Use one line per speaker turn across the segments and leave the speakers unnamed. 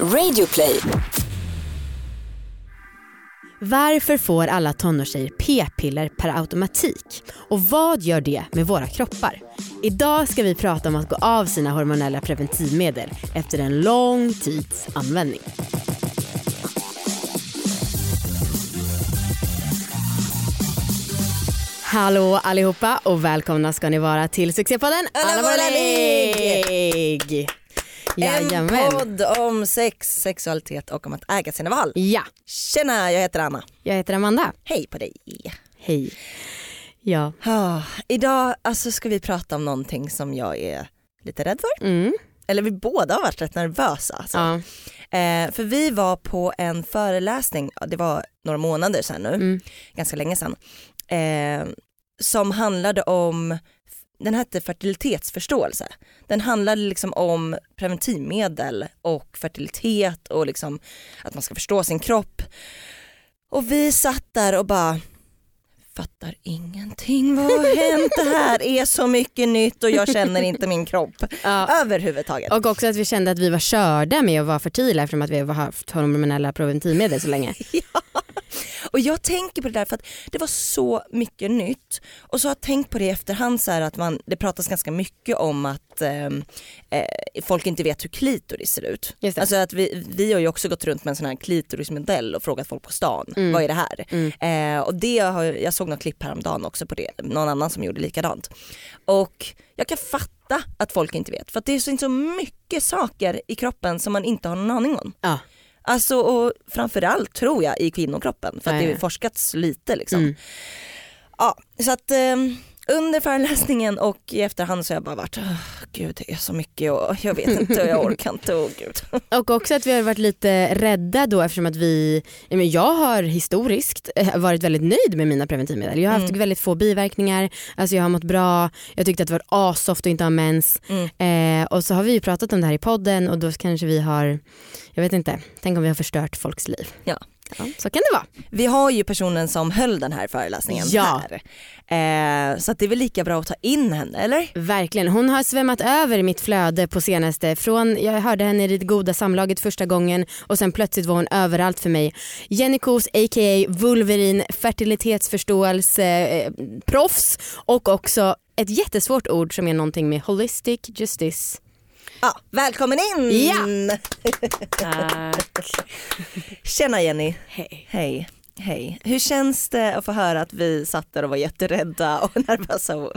Radioplay.
Varför får alla tonårstjejer p-piller per automatik? Och vad gör det med våra kroppar? Idag ska vi prata om att gå av sina hormonella preventivmedel efter en lång tids användning. Hallå allihopa och välkomna ska ni vara till succépodden
Alla våra ligg!
Jajamän.
En podd om sex, sexualitet och om att äga sina val.
Ja,
Tjena, jag heter Anna.
jag heter Amanda.
Hej på dig.
Hej. Ja.
Ah, idag alltså, ska vi prata om någonting som jag är lite rädd för.
Mm.
Eller vi båda har varit rätt nervösa. Alltså.
ja.
Eh, för vi var på en föreläsning, det var några månader sedan nu,
Mm.
ganska länge sedan, eh, som handlade om, den hette fertilitetsförståelse. Den handlade liksom om preventivmedel och fertilitet och liksom att man ska förstå sin kropp. Och vi satt där och bara fattar ingenting, vad har hänt? Det här är så mycket nytt och jag känner inte min kropp
Ja.
överhuvudtaget.
Och också att vi kände att vi var körda med att vara fertila eftersom att vi har haft hormonella preventivmedel så länge.
Och jag tänker på det där för att det var så mycket nytt och så har jag tänkt på det i efterhand så att man, det pratas ganska mycket om att eh, eh, folk inte vet hur klitoris ser ut. Alltså att vi, vi har ju också gått runt med en sån här klitorismodell och frågat folk på stan,
Mm.
vad är det här?
Mm.
Eh, och det har, jag såg något klipp häromdagen också på det, någon annan som gjorde likadant. Och jag kan fatta att folk inte vet för att det är så mycket saker i kroppen som man inte har någon aning om.
Ja.
Alltså och framförallt tror jag i kvinnokroppen för att det har forskats lite liksom.
Mm.
Ja, så att eh, under föreläsningen och i efterhand så har jag bara varit, "Åh, gud det är så mycket och jag vet inte och jag orkar inte och gud.
Och också att vi har varit lite rädda då eftersom att vi, jag har historiskt eh, varit väldigt nöjd med mina preventivmedel. Jag har haft
Mm.
väldigt få biverkningar, alltså jag har mått bra, jag tyckte att det var asoft att inte ha mens.
Mm.
Eh, och så har vi ju pratat om det här i podden och då kanske vi har, jag vet inte, tänk om vi har förstört folks liv.
Ja.
Ja, så kan det vara.
Vi har ju personen som höll den här föreläsningen
Ja.
här. Eh, så det är väl lika bra att ta in henne eller?
Verkligen. Hon har svämmat över mitt flöde på senaste. Från, jag hörde henne i det goda samlaget första gången och sen plötsligt var hon överallt för mig. Jenny Kos a.k.a. Wolverine, fertilitetsförståelse, eh, proffs och också ett jättesvårt ord som är någonting med holistic justice.
Ja, välkommen in!
Ja.
Tack.
Tjena Jenny.
Hej.
Hej. Hej. Hur känns det att få höra att vi satt där och var jätterädda och nervösa?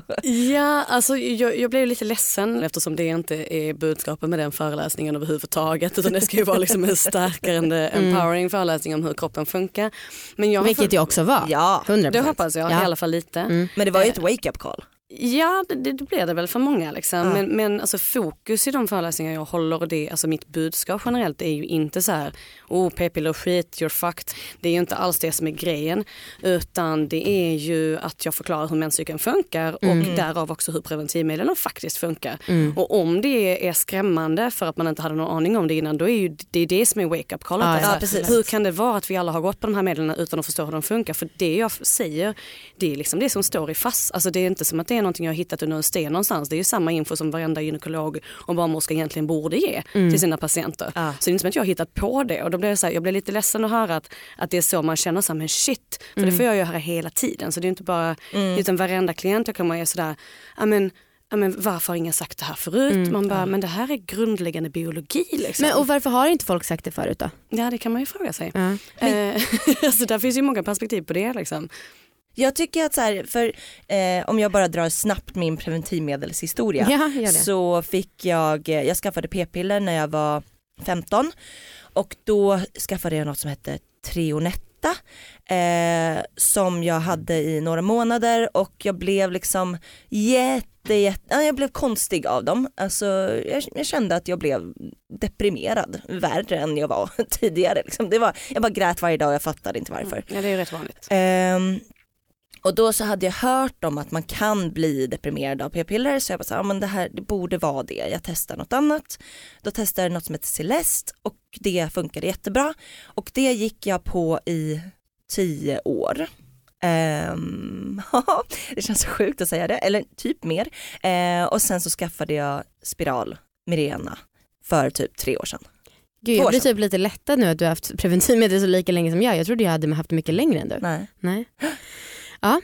Ja, alltså jag, jag blev lite ledsen eftersom det inte är budskapet med den föreläsningen överhuvudtaget utan det ska ju vara liksom en stärkande, empowering föreläsning om hur kroppen funkar. Men jag
Vilket
fått-
det också var.
Ja,
100%.
Det hoppas jag,
Ja.
i alla fall lite.
Mm.
men det var ju ett wake-up call.
Ja det, det blir det väl för många liksom.
Ja.
Men, men alltså, fokus i de föreläsningar jag håller och det, alltså mitt budskap generellt är ju inte så här, oh p-piller skit, you're fucked. Det är ju inte alls det som är grejen. Utan det är ju att jag förklarar hur menscykeln funkar och därav också hur preventivmedlen faktiskt funkar. Och om det är skrämmande för att man inte hade någon aning om det innan, då är ju det är det som är wake-up callet.
Ja,
ja,
hur kan det vara att vi alla har gått på de här medlen utan att förstå hur de funkar? För det jag säger, det är liksom det som står i FASS. Alltså det är inte som att det är någonting jag har hittat under en sten någonstans. Det är ju samma info som varenda gynekolog och barnmorska egentligen borde ge till sina patienter.
Ja.
Så det är inte som att jag har hittat på det. Och då blir det så här, jag blir lite ledsen att höra att, att det är så man känner så här, men shit. För det får jag ju höra hela tiden. Så det är inte bara, utan varenda klient jag kommer är sådär, ja men Ja, men varför har ingen sagt det här förut? Man bara, men det här är grundläggande biologi. Liksom.
Men, och varför har inte folk sagt det förut då?
Ja det kan man ju fråga sig.
Ja.
Eh, alltså, där finns ju många perspektiv på det. Liksom.
Jag tycker att så här, för eh, om jag bara drar snabbt min preventivmedelshistoria
Ja,
så fick jag, eh, jag skaffade p-piller när jag var 15 och då skaffade jag något som hette Treonetta eh, som jag hade i några månader och jag blev liksom jätte, jätte ja, jag blev konstig av dem. Alltså, jag, jag kände att jag blev deprimerad, värre än jag var tidigare. Liksom. Det var, jag bara grät varje dag och jag fattade inte varför.
Ja det är ju rätt vanligt.
Ehm, och då så hade jag hört om att man kan bli deprimerad av p-piller så jag bara så, här, ja, men det här det borde vara det, jag testar något annat. Då testade jag något som heter Celeste och det funkade jättebra och det gick jag på i tio år. Ehm, det känns så sjukt att säga det, eller typ mer. Eh, och sen så skaffade jag spiral Mirena för typ tre år sedan.
Gud, jag blir typ lite lättad nu att du har haft preventivmedel så lika länge som jag. Jag trodde jag hade haft mycket längre än du.
Nej.
Nej.
Ja.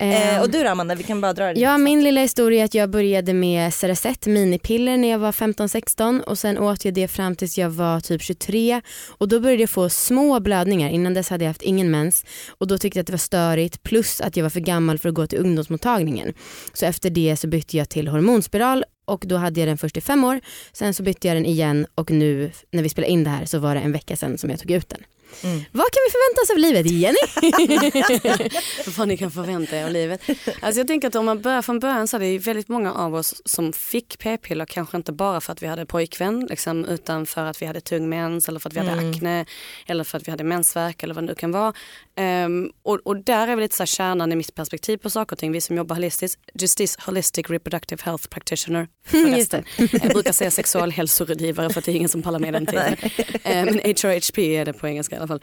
Eh,
Ehm.
och du då Amanda, vi kan bara dra det
Ja, min lilla historia är att jag började med Cerazette minipiller när jag var 15-16 och sen åt jag det fram tills jag var typ 23 och då började jag få små blödningar. Innan dess hade jag haft ingen mens och då tyckte jag att det var störigt plus att jag var för gammal för att gå till ungdomsmottagningen. Så efter det så bytte jag till hormonspiral och då hade jag den först i fem år. Sen så bytte jag den igen och nu när vi spelade in det här så var det en vecka sedan som jag tog ut den.
Mm.
Vad kan vi förvänta oss av livet Jenny?
vad ni kan förvänta er av livet. Alltså jag tänker att om man börjar från början så är det väldigt många av oss som fick p-piller kanske inte bara för att vi hade pojkvän liksom, utan för att vi hade tung mens eller för att vi hade
Mm.
akne eller för att vi hade mensvärk eller vad det nu kan vara. Ehm, och, och där är väl lite så här kärnan i mitt perspektiv på saker och ting. Vi som jobbar holistiskt, Justice Holistic Reproductive Health Practitioner
det.
förresten. Jag brukar säga sexualhälsorådgivare för att det är ingen som pallar med den titeln. Eh, Men HRHP är det på engelska alla fall.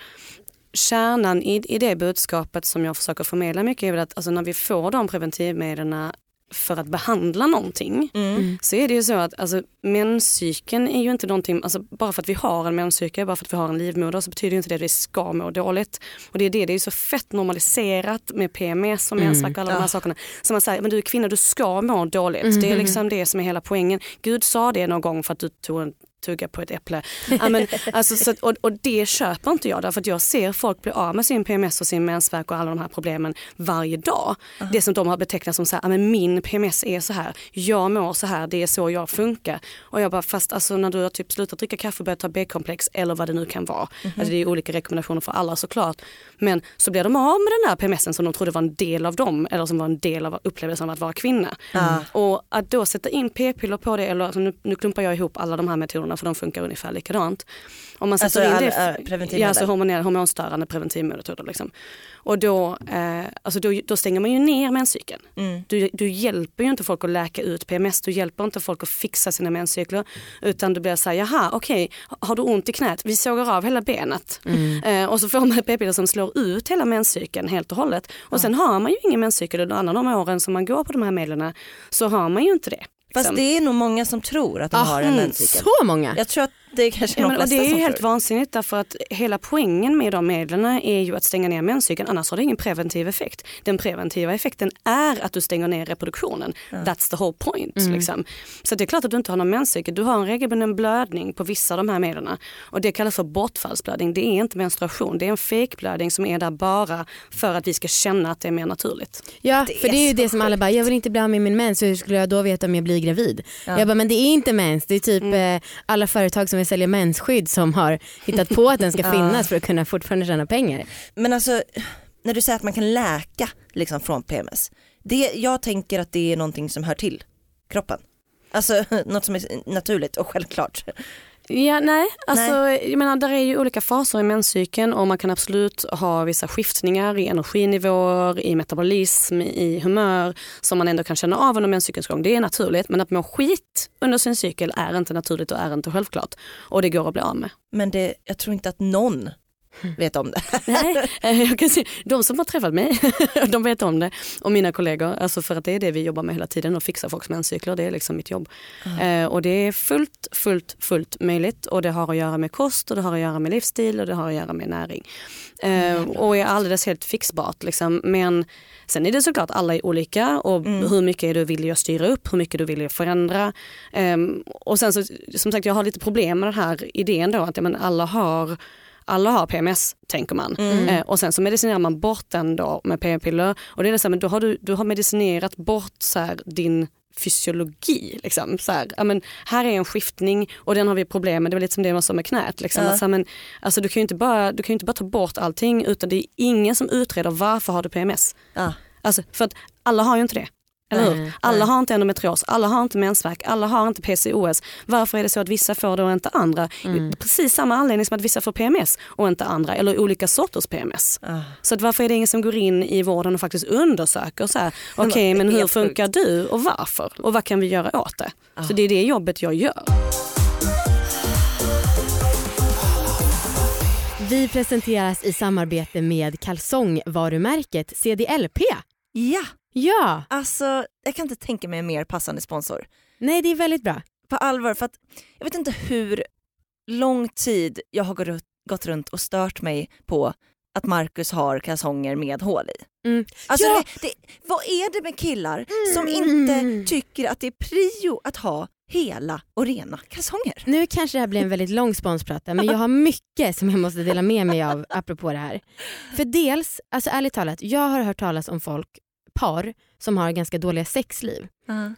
Kärnan i, i det budskapet som jag försöker förmedla mycket är väl att alltså när vi får de preventivmedlen för att behandla någonting
Mm.
så är det ju så att alltså, menscykeln är ju inte någonting, alltså, bara för att vi har en menscykel, bara för att vi har en livmoder så betyder ju inte det att vi ska må dåligt. Och det är det, det är ju så fett normaliserat med PMS och mensvärk och alla de här
Ja.
sakerna. Så man säger, men du är kvinna, du ska må dåligt. Det är liksom det som är hela poängen. Gud sa det någon gång för att du tog en tugga på ett äpple. Ja, men, alltså, så, och, och det köper inte jag därför att jag ser folk bli av med sin PMS och sin mensvärk och alla de här problemen varje dag. Det som de har betecknat som så här, ja, men min PMS är så här, jag mår så här, det är så jag funkar. Och jag bara, fast alltså, när du har typ slutat dricka kaffe och börjat ta B-komplex eller vad det nu kan vara. Alltså, det är olika rekommendationer för alla såklart. Men så blir de av med den här PMSen som de trodde var en del av dem eller som var en del av upplevelsen av att vara kvinna.
Ja.
Och att då sätta in p-piller på det, eller alltså nu, nu klumpar jag ihop alla de här metoderna för de funkar ungefär likadant. Om man sätter
Alltså
in
all-
det,
äh, preventivmedel.
ja, alltså hormonell, hormonstörande preventivmetoder. Liksom. Och då, eh, alltså då, då stänger man ju ner menscykeln.
Mm.
Du, du hjälper ju inte folk att läka ut PMS, du hjälper inte folk att fixa sina menscykler. Utan du blir såhär, jaha okej, har du ont i knät? Vi sågar av hela benet. Eh, och så får man p-piller som slår ut hela menscykeln helt och hållet. Och sen har man ju ingen menscykel under alla de åren som man går på de här medlen så har man ju inte det.
Fast
liksom.
det är nog många som tror att de har en
Mm,
menscykel.
så många.
Jag tror att det är kanske
Ja,
de flesta
det är ju helt
tror.
vansinnigt därför att hela poängen med de medlen är ju att stänga ner menscykeln annars har det ingen preventiv effekt. Den preventiva effekten är att du stänger ner reproduktionen. That's the whole point. Liksom. Så det är klart att du inte har någon menscykel. Du har en regelbunden blödning på vissa av de här medlen. Och det kallas för bortfallsblödning. Det är inte menstruation. Det är en fejkblödning som är där bara för att vi ska känna att det är mer naturligt.
Ja,
Det
för
är
det är ju det som alla bara, jag vill inte bli av med min mens, hur skulle jag då veta om jag blir gravid? Jag bara, men det är inte mens, det är typ
Mm.
eh, alla företag som vill sälja mensskydd som har hittat på att den ska finnas för att kunna fortfarande tjäna pengar.
Men alltså när du säger att man kan läka liksom, från PMS. Det, jag tänker att det är någonting som hör till kroppen. Alltså något som är naturligt och självklart.
Ja, nej, alltså, jag menar där är ju olika faser i menscykeln och man kan absolut ha vissa skiftningar i energinivåer, i metabolism, i humör som man ändå kan känna av under menscykelns gång. Det är naturligt men att må skit under sin cykel är inte naturligt och är inte självklart. Och det går att bli av med.
Men det, jag tror inte att någon vet om det.
Nej, eh, jag kan se, de som har träffat mig, de vet om det. Och mina kollegor, alltså för att det är det vi jobbar med hela tiden, att fixa folks menscykler, det är liksom mitt jobb. Eh, och det är fullt, fullt, fullt möjligt och det har att göra med kost och det har att göra med livsstil och det har att göra med näring. Eh, och är alldeles helt fixbart liksom. Men sen är det såklart alla är olika och hur mycket är du villig att styra upp, hur mycket du vill förändra. Ehm, och sen så, som sagt jag har lite problem med den här idén då att ja, men alla har alla har PMS tänker man. Eh, och sen så medicinerar man bort den då med p-piller. Och det är så här, men då har du, du har medicinerat bort så här, din fysiologi. Liksom. Så här, ja, men här är en skiftning och den har vi problem med. Det var lite som det var som med knät. Liksom.
Ja.
Att, så här, men, alltså, du, kan ju inte bara, du kan inte bara ta bort allting utan det är ingen som utreder varför har du PMS.
Ja.
Alltså, för att alla har ju inte det. Eller
Nej,
hur? Alla har inte endometrios, alla har inte mensvärk, alla har inte PCOS. Varför är det så att vissa får det och inte andra? Precis samma anledning som att vissa får PMS och inte andra, eller olika sorters PMS.
Ah.
Så att varför är det ingen som går in i vården och faktiskt undersöker så här, okej men hur funkar du och varför? Och vad kan vi göra åt det? Så det är det jobbet jag gör.
Vi presenteras i samarbete med kalsongvarumärket CDLP.
Ja,
Ja,
alltså jag kan inte tänka mig en mer passande sponsor.
nej det är väldigt bra.
På allvar, för att jag vet inte hur lång tid jag har gått runt- och stört mig på att Marcus har kalsonger med hål i.
Mm.
Alltså
Ja.
det, det, vad är det med killar som
Mm.
inte tycker att det är prio att ha hela och rena kalsonger?
Nu kanske det här blir en väldigt lång sponsprata men jag har mycket som jag måste dela med mig av apropå det här. För dels, alltså ärligt talat, jag har hört talas om folk, par, som har ganska dåliga sexliv.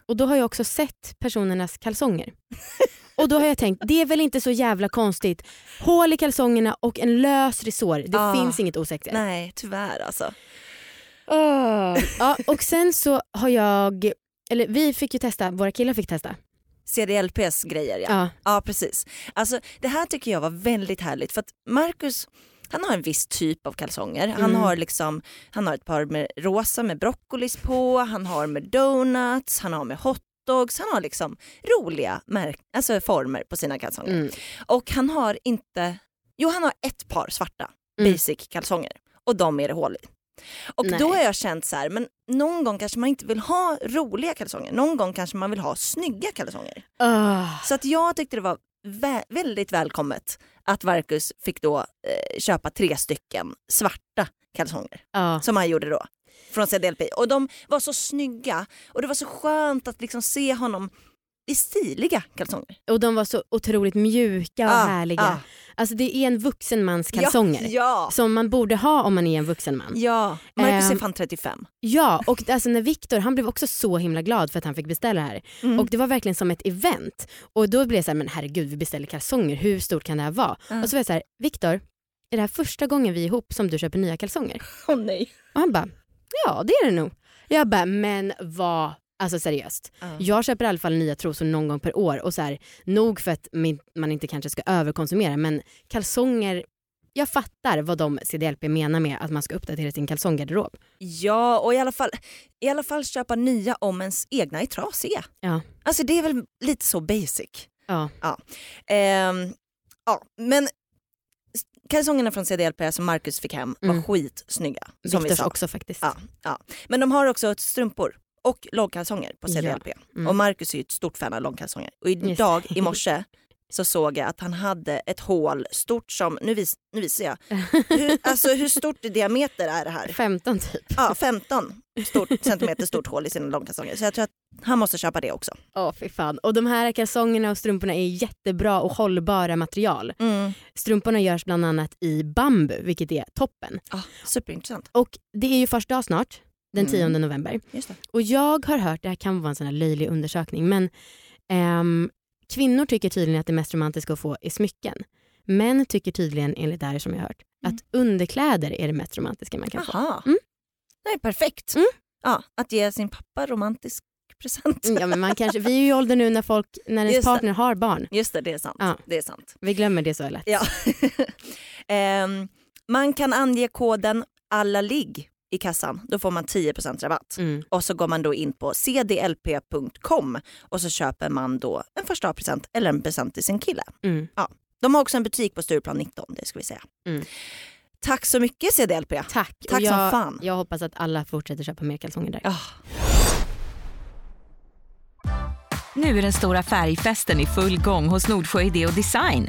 Och då har jag också sett personernas kalsonger. Och då har jag tänkt, det är väl inte så jävla konstigt. Hål i kalsongerna och en lös resår, det
Ah.
finns inget osexigare.
Nej tyvärr alltså.
Ja, och sen så har jag, eller vi fick ju testa, våra killar fick testa.
CDLPs grejer ja.
Ja.
Ja precis. Alltså det här tycker jag var väldigt härligt för att Marcus han har en viss typ av kalsonger. Han,
Mm.
har liksom, han har ett par med rosa med broccolis på, han har med donuts, han har med hotdogs, han har liksom roliga märk- alltså former på sina kalsonger.
Mm.
Och han har inte, jo han har ett par svarta
Mm.
basic kalsonger och de är det hål i. Och
Nej.
då har jag känt så här, men någon gång kanske man inte vill ha roliga kalsonger, någon gång kanske man vill ha snygga kalsonger.
Ah.
Så att jag tyckte det var vä- väldigt välkommet att Marcus fick då eh, köpa tre stycken svarta kalsonger
Ja.
som han gjorde då från CDLP och de var så snygga och det var så skönt att liksom se honom i stiliga kalsonger.
Och de var så otroligt mjuka och
Ah,
härliga.
ah.
Alltså det är en vuxen mans kalsonger.
Ja, ja,
Som man borde ha om man är en vuxen man.
ja. Marcus är
Ehm,
fan 35.
Ja, och alltså när Viktor, han blev också så himla glad för att han fick beställa det här.
Mm.
Och det var verkligen som ett event. Och då blev jag så här, men herregud vi beställer kalsonger, hur stort kan det här vara?
Ja.
Och så var jag så här, Viktor, är det här första gången vi är ihop som du köper nya kalsonger?
Åh nej.
Och han bara, ja det är det nog. Jag bara, men vad, alltså seriöst. Jag köper i alla fall nya trosor någon gång per år och så här, nog för att man inte kanske ska överkonsumera men kalsonger, jag fattar vad de CDLP menar med att man ska uppdatera sin kalsonggarderob.
Ja, och i alla, fall, i alla fall köpa nya om ens egna är trasiga.
Ja.
Alltså det är väl lite så basic.
Ja.
Ehm, ja, men kalsongerna från CDLP som Marcus fick hem var
Mm.
skitsnygga. Som vi
Viktors
sa.
också faktiskt.
Ja, ja. Men de har också strumpor och långkalsonger på CDLP.
Mm.
Och Marcus är ju ett stort fan av långkalsonger. Och idag i morse så såg jag att han hade ett hål stort som, nu, vis, nu visar jag, hur, alltså hur stort i diameter är det här?
15 typ.
Ja, 15 stort, centimeter stort hål i sina långkalsonger. Så jag tror att han måste köpa det också.
Åh fy fan. Och de här kalsongerna och strumporna är jättebra och hållbara material.
Mm.
Strumporna görs bland annat i bambu vilket är toppen.
Ah, superintressant.
Och det är ju först dag snart, den 10
Mm.
november. Och jag har hört, det här kan vara en sån här löjlig undersökning, men ehm, kvinnor tycker tydligen att det mest romantiska att få är smycken. Män tycker tydligen, enligt det här som jag har hört,
Mm.
att underkläder är det mest romantiska man kan få.
Jaha.
Mm.
Nej, perfekt.
Mm.
Ja, att ge sin pappa romantisk present.
Ja, men man kanske, vi är ju i åldern nu när, folk, när ens
Just det.
partner har barn.
Just det, det är sant.
Ja.
Det är sant.
Vi glömmer det så lätt.
Ja. Ehm, man kan ange koden alla ligg i kassan. Då får man 10% rabatt.
Mm.
Och så går man då in på cdlp.com och så köper man då en första present eller en present till sin kille.
Mm.
De har också en butik på Stureplan 19, det ska vi säga.
Mm.
Tack så mycket CDLP.
Tack.
Tack
och
som
jag,
fan.
Jag hoppas att alla fortsätter köpa mer kalsonger där.
Ah.
Nu är den stora färgfesten i full gång hos Nordsjö Idé och Design.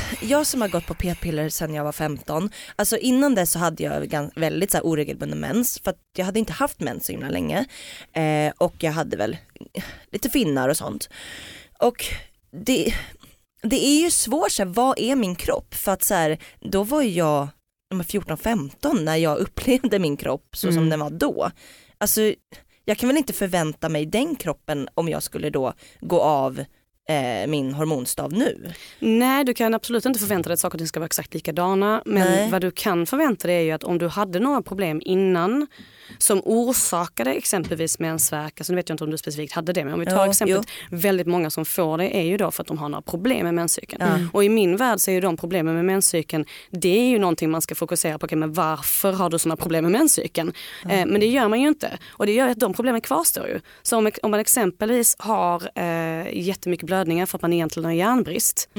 jag som har gått på p-piller sedan jag var 15, alltså innan dess så hade jag väldigt så här, oregelbunden mens för att jag hade inte haft mens så himla länge eh, och jag hade väl lite finnar och sånt. Och det, det är ju svårt, så här, vad är min kropp? För att så här, då var jag 14-15 när jag upplevde min kropp så som
Mm.
den var då. Alltså jag kan väl inte förvänta mig den kroppen om jag skulle då gå av eh, min hormonstav nu?
Nej, du kan absolut inte förvänta dig att saker och ting ska vara exakt likadana. Men
Nej.
vad du kan förvänta dig är ju att om du hade några problem innan som orsakade exempelvis mensvärk, alltså nu vet jag inte om du specifikt hade det, men om vi tar
Jo,
exemplet, väldigt många som får det är ju då för att de har några problem med menscykeln.
Ja.
Och i min värld så är ju de problemen med menscykeln, det är ju någonting man ska fokusera på, okay, men varför har du sådana problem med menscykeln? Eh, men det gör man ju inte och det gör att de problemen kvarstår ju. Så om, om man exempelvis har eh, jättemycket blödningar för att man egentligen har järnbrist,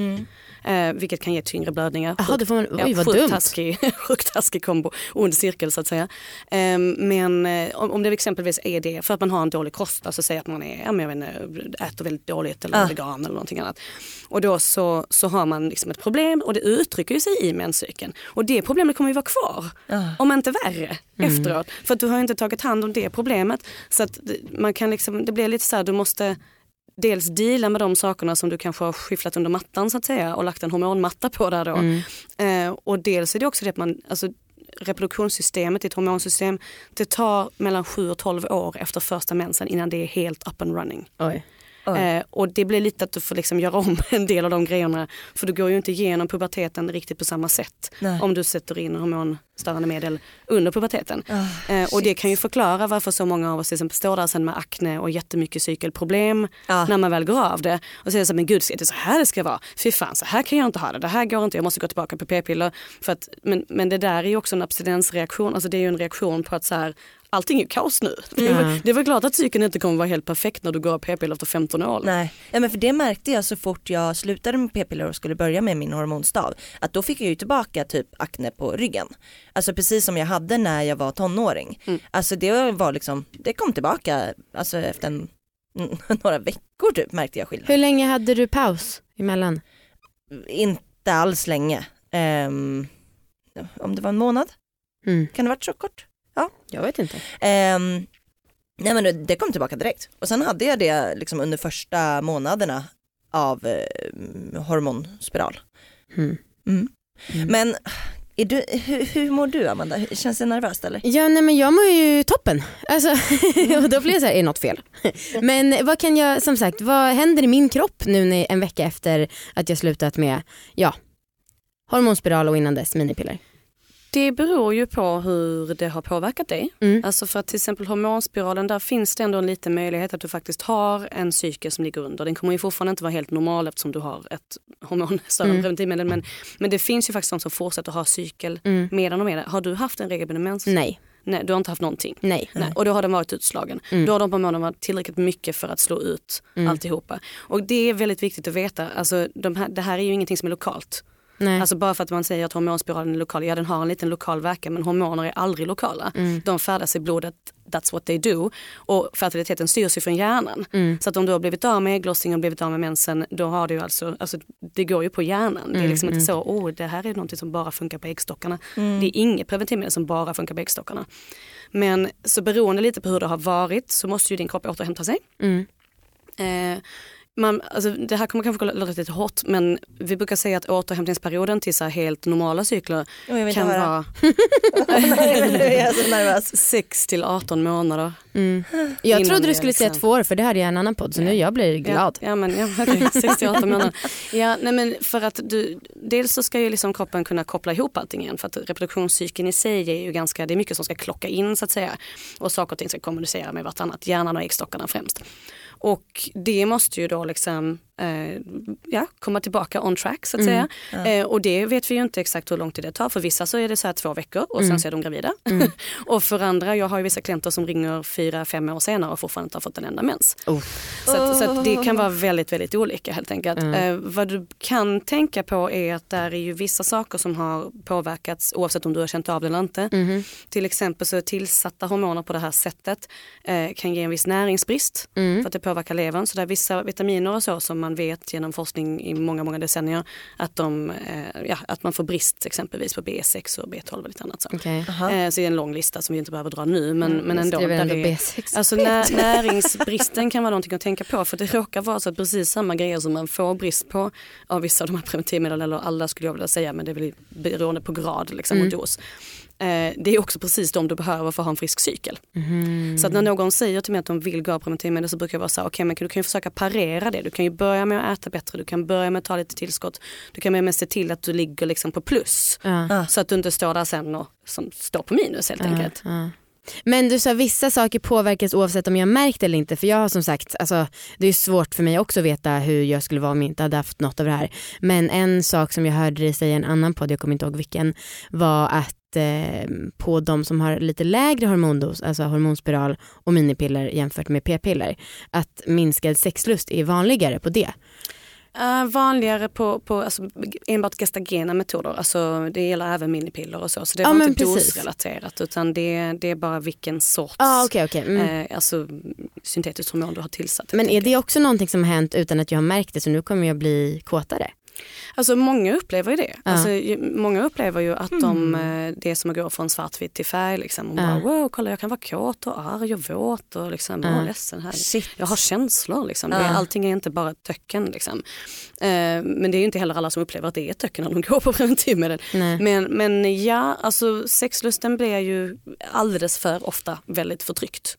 eh, vilket kan ge tyngre blödningar.
Jaha, då får man, oj vad dumt.
taskig, sjukt taskig kombo, ond cirkel så att säga. Ehm, men eh, om, om det exempelvis är det för att man har en dålig kost, alltså säg att man är, ja, men jag vet inte, äter väldigt dåligt eller
Ah.
vegan eller någonting annat. Och då så, så har man liksom ett problem och det uttrycker sig i menscykeln. Och det problemet kommer ju vara kvar,
Ah.
om inte värre, efteråt. För att du har inte tagit hand om det problemet. Så att det- man kan liksom, det blir lite så här, du måste dels deala med de sakerna som du kanske har skifflat under mattan så att säga och lagt en hormonmatta på där då. Eh, och dels är det också det att man, alltså reproduktionssystemet, ditt hormonsystem, det tar mellan 7 och 12 år efter första mensen innan det är helt up and running.
Oj.
Oj.
Eh, och det blir lite att du får liksom göra om en del av de grejerna. För du går ju inte igenom puberteten riktigt på samma sätt
Nej.
om du sätter in hormonstörande medel under puberteten. Eh, och det kan ju förklara varför så många av oss till exempel står där sen med akne och jättemycket cykelproblem
Ja.
när man väl går av det. Och säger så här, men gud, är det så här det ska vara? Fy fan, så här kan jag inte ha det. Det här går inte, jag måste gå tillbaka på p-piller. För att, men, men det där är ju också en abstinensreaktion. Alltså det är ju en reaktion på att så här, allting är kaos nu. Väl- det är väl klart att cykeln inte kommer vara helt perfekt när du går av p-piller efter 15 år.
Nej, ja, men för det märkte jag så fort jag slutade med p-piller och skulle börja med min hormonstav. Att då fick jag ju tillbaka typ akne på ryggen. Alltså precis som jag hade när jag var tonåring.
Mm.
Alltså det var liksom, det kom tillbaka alltså efter en, några veckor typ märkte jag skillnad.
Hur länge hade du paus emellan?
Inte alls länge. Ehm, om det var en månad,
Mm.
kan det varit så kort?
Jag vet inte.
Ehm, nej men det- det kom tillbaka direkt. Och sen hade jag det liksom under första månaderna av eh, hormonspiral.
Mm.
Mm.
Mm.
Men är du, hur, hur mår du Amanda? Känns det nervöst eller?
Ja nej men jag mår ju toppen. Alltså, och då blir jag så här, är något fel? Men vad kan jag, som sagt, vad händer i min kropp nu när, en vecka efter att jag slutat med, ja, hormonspiral och innan dess minipiller?
Det beror ju på hur det har påverkat dig.
Mm.
Alltså för att till exempel hormonspiralen, där finns det ändå en liten möjlighet att du faktiskt har en cykel som ligger under. Den kommer ju fortfarande inte vara helt normal eftersom du har ett hormonstörande
Mm.
preventivmedel. Men, men det finns ju faktiskt de som fortsätter ha cykel
Mm.
medan är det. Har du haft en regelbunden mens?
Nej,
Nej, du har inte haft någonting.
nej.
Nej. Och då har den varit utslagen.
Mm.
Då har de hormonerna varit tillräckligt mycket för att slå ut
Mm.
alltihopa. Och det är väldigt viktigt att veta. Alltså, de här, det här är ju ingenting som är lokalt.
Nej.
Alltså bara för att man säger att hormonspiralen är lokal, ja den har en liten lokal verkan men hormoner är aldrig lokala.
Mm.
De färdas i blodet, that's what they do. Och fertiliteten styrs ju från hjärnan.
Mm.
Så att om du har blivit av med ägglossning och blivit av med mensen, då har du alltså, alltså det går ju på hjärnan. Det är
Mm,
liksom
mm.
inte så, oh det här är någonting som bara funkar på äggstockarna.
Mm.
Det är inget preventivmedel som bara funkar på äggstockarna. Men så beroende lite på hur det har varit så måste ju din kropp återhämta sig.
Mm.
Eh, man, alltså, det här kommer kanske låta lite hårt men vi brukar säga att återhämtningsperioden till så här helt normala cykler
Oh,
kan vara
nu är jag så nervös.
6 till 18 månader.
Mm. Jag trodde du skulle säga
liksom-
två år för det hade jag en annan podd så nu jag blir glad.
Ja, ja men ja, okej, 6 till 18 månader. Ja, nej, men för att du, dels så ska ju liksom kroppen kunna koppla ihop allting igen för att reproduktionscykeln i sig är ju ganska, det är mycket som ska klocka in så att säga och saker och ting ska kommunicera med vartannat, hjärnan och äggstockarna främst. Och det måste ju då liksom eh, ja, komma tillbaka on track så att
Mm,
säga. Eh, och det vet vi ju inte exakt hur lång tid det tar. För vissa så är det så här två veckor och sen
Mm.
så är de gravida.
Mm.
och för andra, jag har ju vissa klienter som ringer fyra, fem år senare och fortfarande inte har fått en enda mens.
Oh.
Så, att, så att det kan vara väldigt, väldigt olika helt enkelt.
Mm.
Eh, vad du kan tänka på är att där är ju vissa saker som har påverkats oavsett om du har känt av det eller inte.
Mhm.
Till exempel så tillsatta hormoner på det här sättet eh, kan ge en viss näringsbrist
Mm.
för att det påverkar levern. Så det är vissa vitaminer och så som man vet genom forskning i många, många decennier att, de, eh, ja, att man får brist exempelvis på B6 och B12 och lite annat. Så.
Aha.
Eh, så det är en lång lista som vi inte behöver dra nu men, men
Jag
ändå. där
ändå
är-
B6.
Alltså när, näringsbristen kan vara någonting att tänka på för det råkar vara så att precis samma grejer som man får brist på av vissa av de här preventivmedlen eller alla skulle jag vilja säga men det är väl beroende på grad liksom,
Mm.
och dos. Eh, det är också precis de du behöver för att ha en frisk cykel. Så att när någon säger till mig att de vill gå på preventivmedel så brukar jag vara så här, okej men du kan ju försöka parera det. Du kan ju börja med att äta bättre, du kan börja med att ta lite tillskott. Du kan börja med att se till att du ligger liksom på plus.
Ja.
Så att du inte står där sen och som står på minus helt enkelt.
Ja. Men du sa vissa saker påverkas oavsett om jag märkt det eller inte för jag har som sagt, alltså, det är svårt för mig också att veta hur jag skulle vara om jag inte hade haft något av det här. Men en sak som jag hörde dig säga i en annan podd, jag kommer inte ihåg vilken, var att eh, på de som har lite lägre hormondos, alltså hormonspiral och minipiller jämfört med p-piller, att minskad sexlust är vanligare på det.
Eh, vanligare på, på alltså, enbart gestagena metoder, alltså, det gäller även minipiller och så. Så det
Ja,
var
men
inte
precis.
dosrelaterat utan det, det är bara vilken sorts
Ja okej okej. Mm.
eh, alltså, syntetiskt hormon du har tillsatt.
Men är det också någonting som har hänt utan att jag har märkt det så nu kommer jag bli kåtare?
Alltså många upplever ju det. Alltså, många upplever ju att de, eh, det är som att gå från svartvitt till färg. Liksom. Och bara, wow, kolla jag kan vara kåt och arg och våt och liksom, åh, ledsen. Här.
Shit.
Jag har känslor. Liksom. Det, är- allting är inte bara ett töcken. Liksom. Eh, men det är ju inte heller alla som upplever att det är ett töcken när de går på preventivmedel.
Nej.
Men, men ja, alltså sexlusten blir ju alldeles för ofta väldigt förtryckt.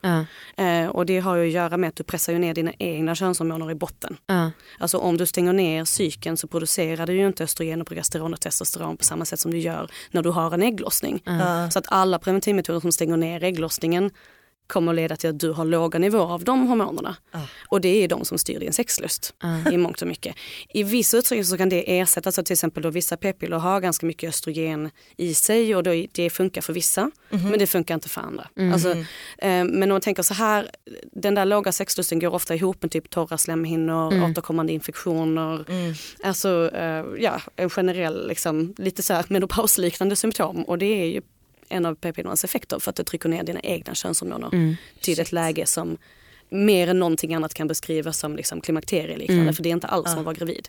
Eh, och det har ju att göra med att du pressar ju ner dina egna könshormoner i botten. Alltså om du stänger ner cykeln så producerar du ju inte östrogen och progesteron och testosteron på samma sätt som du gör när du har en ägglossning.
Ja.
Så att alla preventivmetoder som stänger ner ägglossningen kommer att leda till att du har låga nivåer av de hormonerna.
Ja.
Och det är de som styr din sexlust
Ja.
i mångt och mycket. I viss utsträckning så kan det ersättas av till exempel då vissa p-piller har ganska mycket östrogen i sig och då, det funkar för vissa men det funkar inte för andra. Alltså, eh, men om man tänker så här, den där låga sexlusten går ofta ihop med typ torra slemhinnor, återkommande infektioner, alltså eh, ja, en generell liksom, lite så här menopausliknande symptom och det är ju en av p-pillernas effekter för att det trycker ner dina egna könshormoner till ett läge som mer än någonting annat kan beskrivas som liksom klimakterieliknande för det är inte alls som att vara gravid.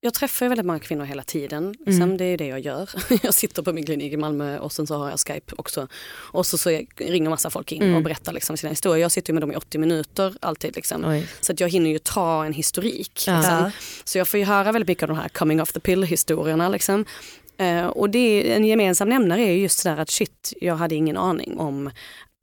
Jag träffar väldigt många kvinnor hela tiden. Liksom, Det är det jag gör. Jag sitter på min klinik i Malmö och sen så har jag Skype också. Och så, så ringer massa folk in och berättar liksom sina historier. Jag sitter med dem i 80 minuter alltid. Liksom. Så att jag hinner ju ta en historik.
Ja.
Liksom.
Ja.
Så jag får ju höra väldigt mycket av de här coming off the pill historierna. Eh, och det är, en gemensam nämnare är just sådär att shit, jag hade ingen aning om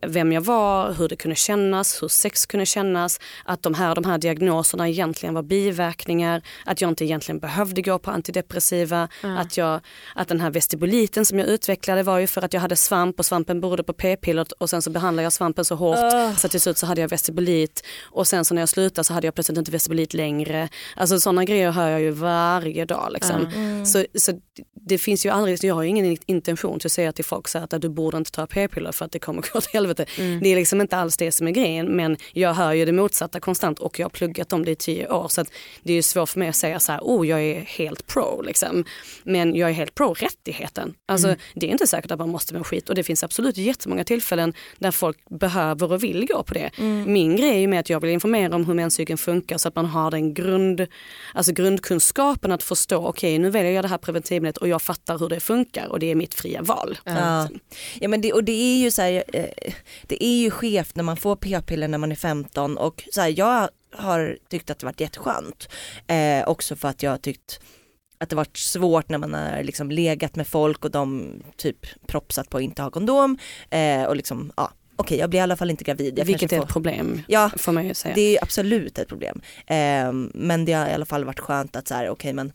vem jag var, hur det kunde kännas, hur sex kunde kännas, att de här, de här diagnoserna egentligen var biverkningar, att jag inte egentligen behövde gå på antidepressiva, att, jag, att den här vestibuliten som jag utvecklade var ju för att jag hade svamp och svampen berodde på p-pillret och sen så behandlade jag svampen så hårt så till slut så hade jag vestibulit och sen så när jag slutade så hade jag plötsligt inte vestibulit längre. Alltså sådana grejer hör jag ju varje dag. Liksom. Så, så det finns ju aldrig, jag har ingen intention till att säga till folk så här att du borde inte ta p-piller för att det kommer gå åt helvete. Det är liksom inte alls det som är grejen men jag hör ju det motsatta konstant och jag har pluggat om det i tio år så att det är ju svårt för mig att säga så här, oh jag är helt pro liksom. Men jag är helt pro rättigheten. Alltså det är inte säkert att man måste med skit och det finns absolut jättemånga tillfällen där folk behöver och vill gå på det. Min grej är ju med att jag vill informera om hur menscykeln funkar så att man har den grund, alltså grundkunskapen att förstå, okej nu väljer jag det här preventivmedlet och jag fattar hur det funkar och det är mitt fria val.
Ja. ja men det, och det är ju så här, eh, det är ju skevt när man får p-piller när man är 15 och så här, jag har tyckt att det varit jätteskönt. Eh, också för att jag har tyckt att det varit svårt när man har liksom legat med folk och de typ propsat på att inte ha kondom eh, och liksom ja okej jag blir i alla fall inte gravid. Jag
Vilket är
får-
ett problem
Ja,
får man ju säga.
det är absolut ett problem. Eh, men det har i alla fall varit skönt att så här, okej men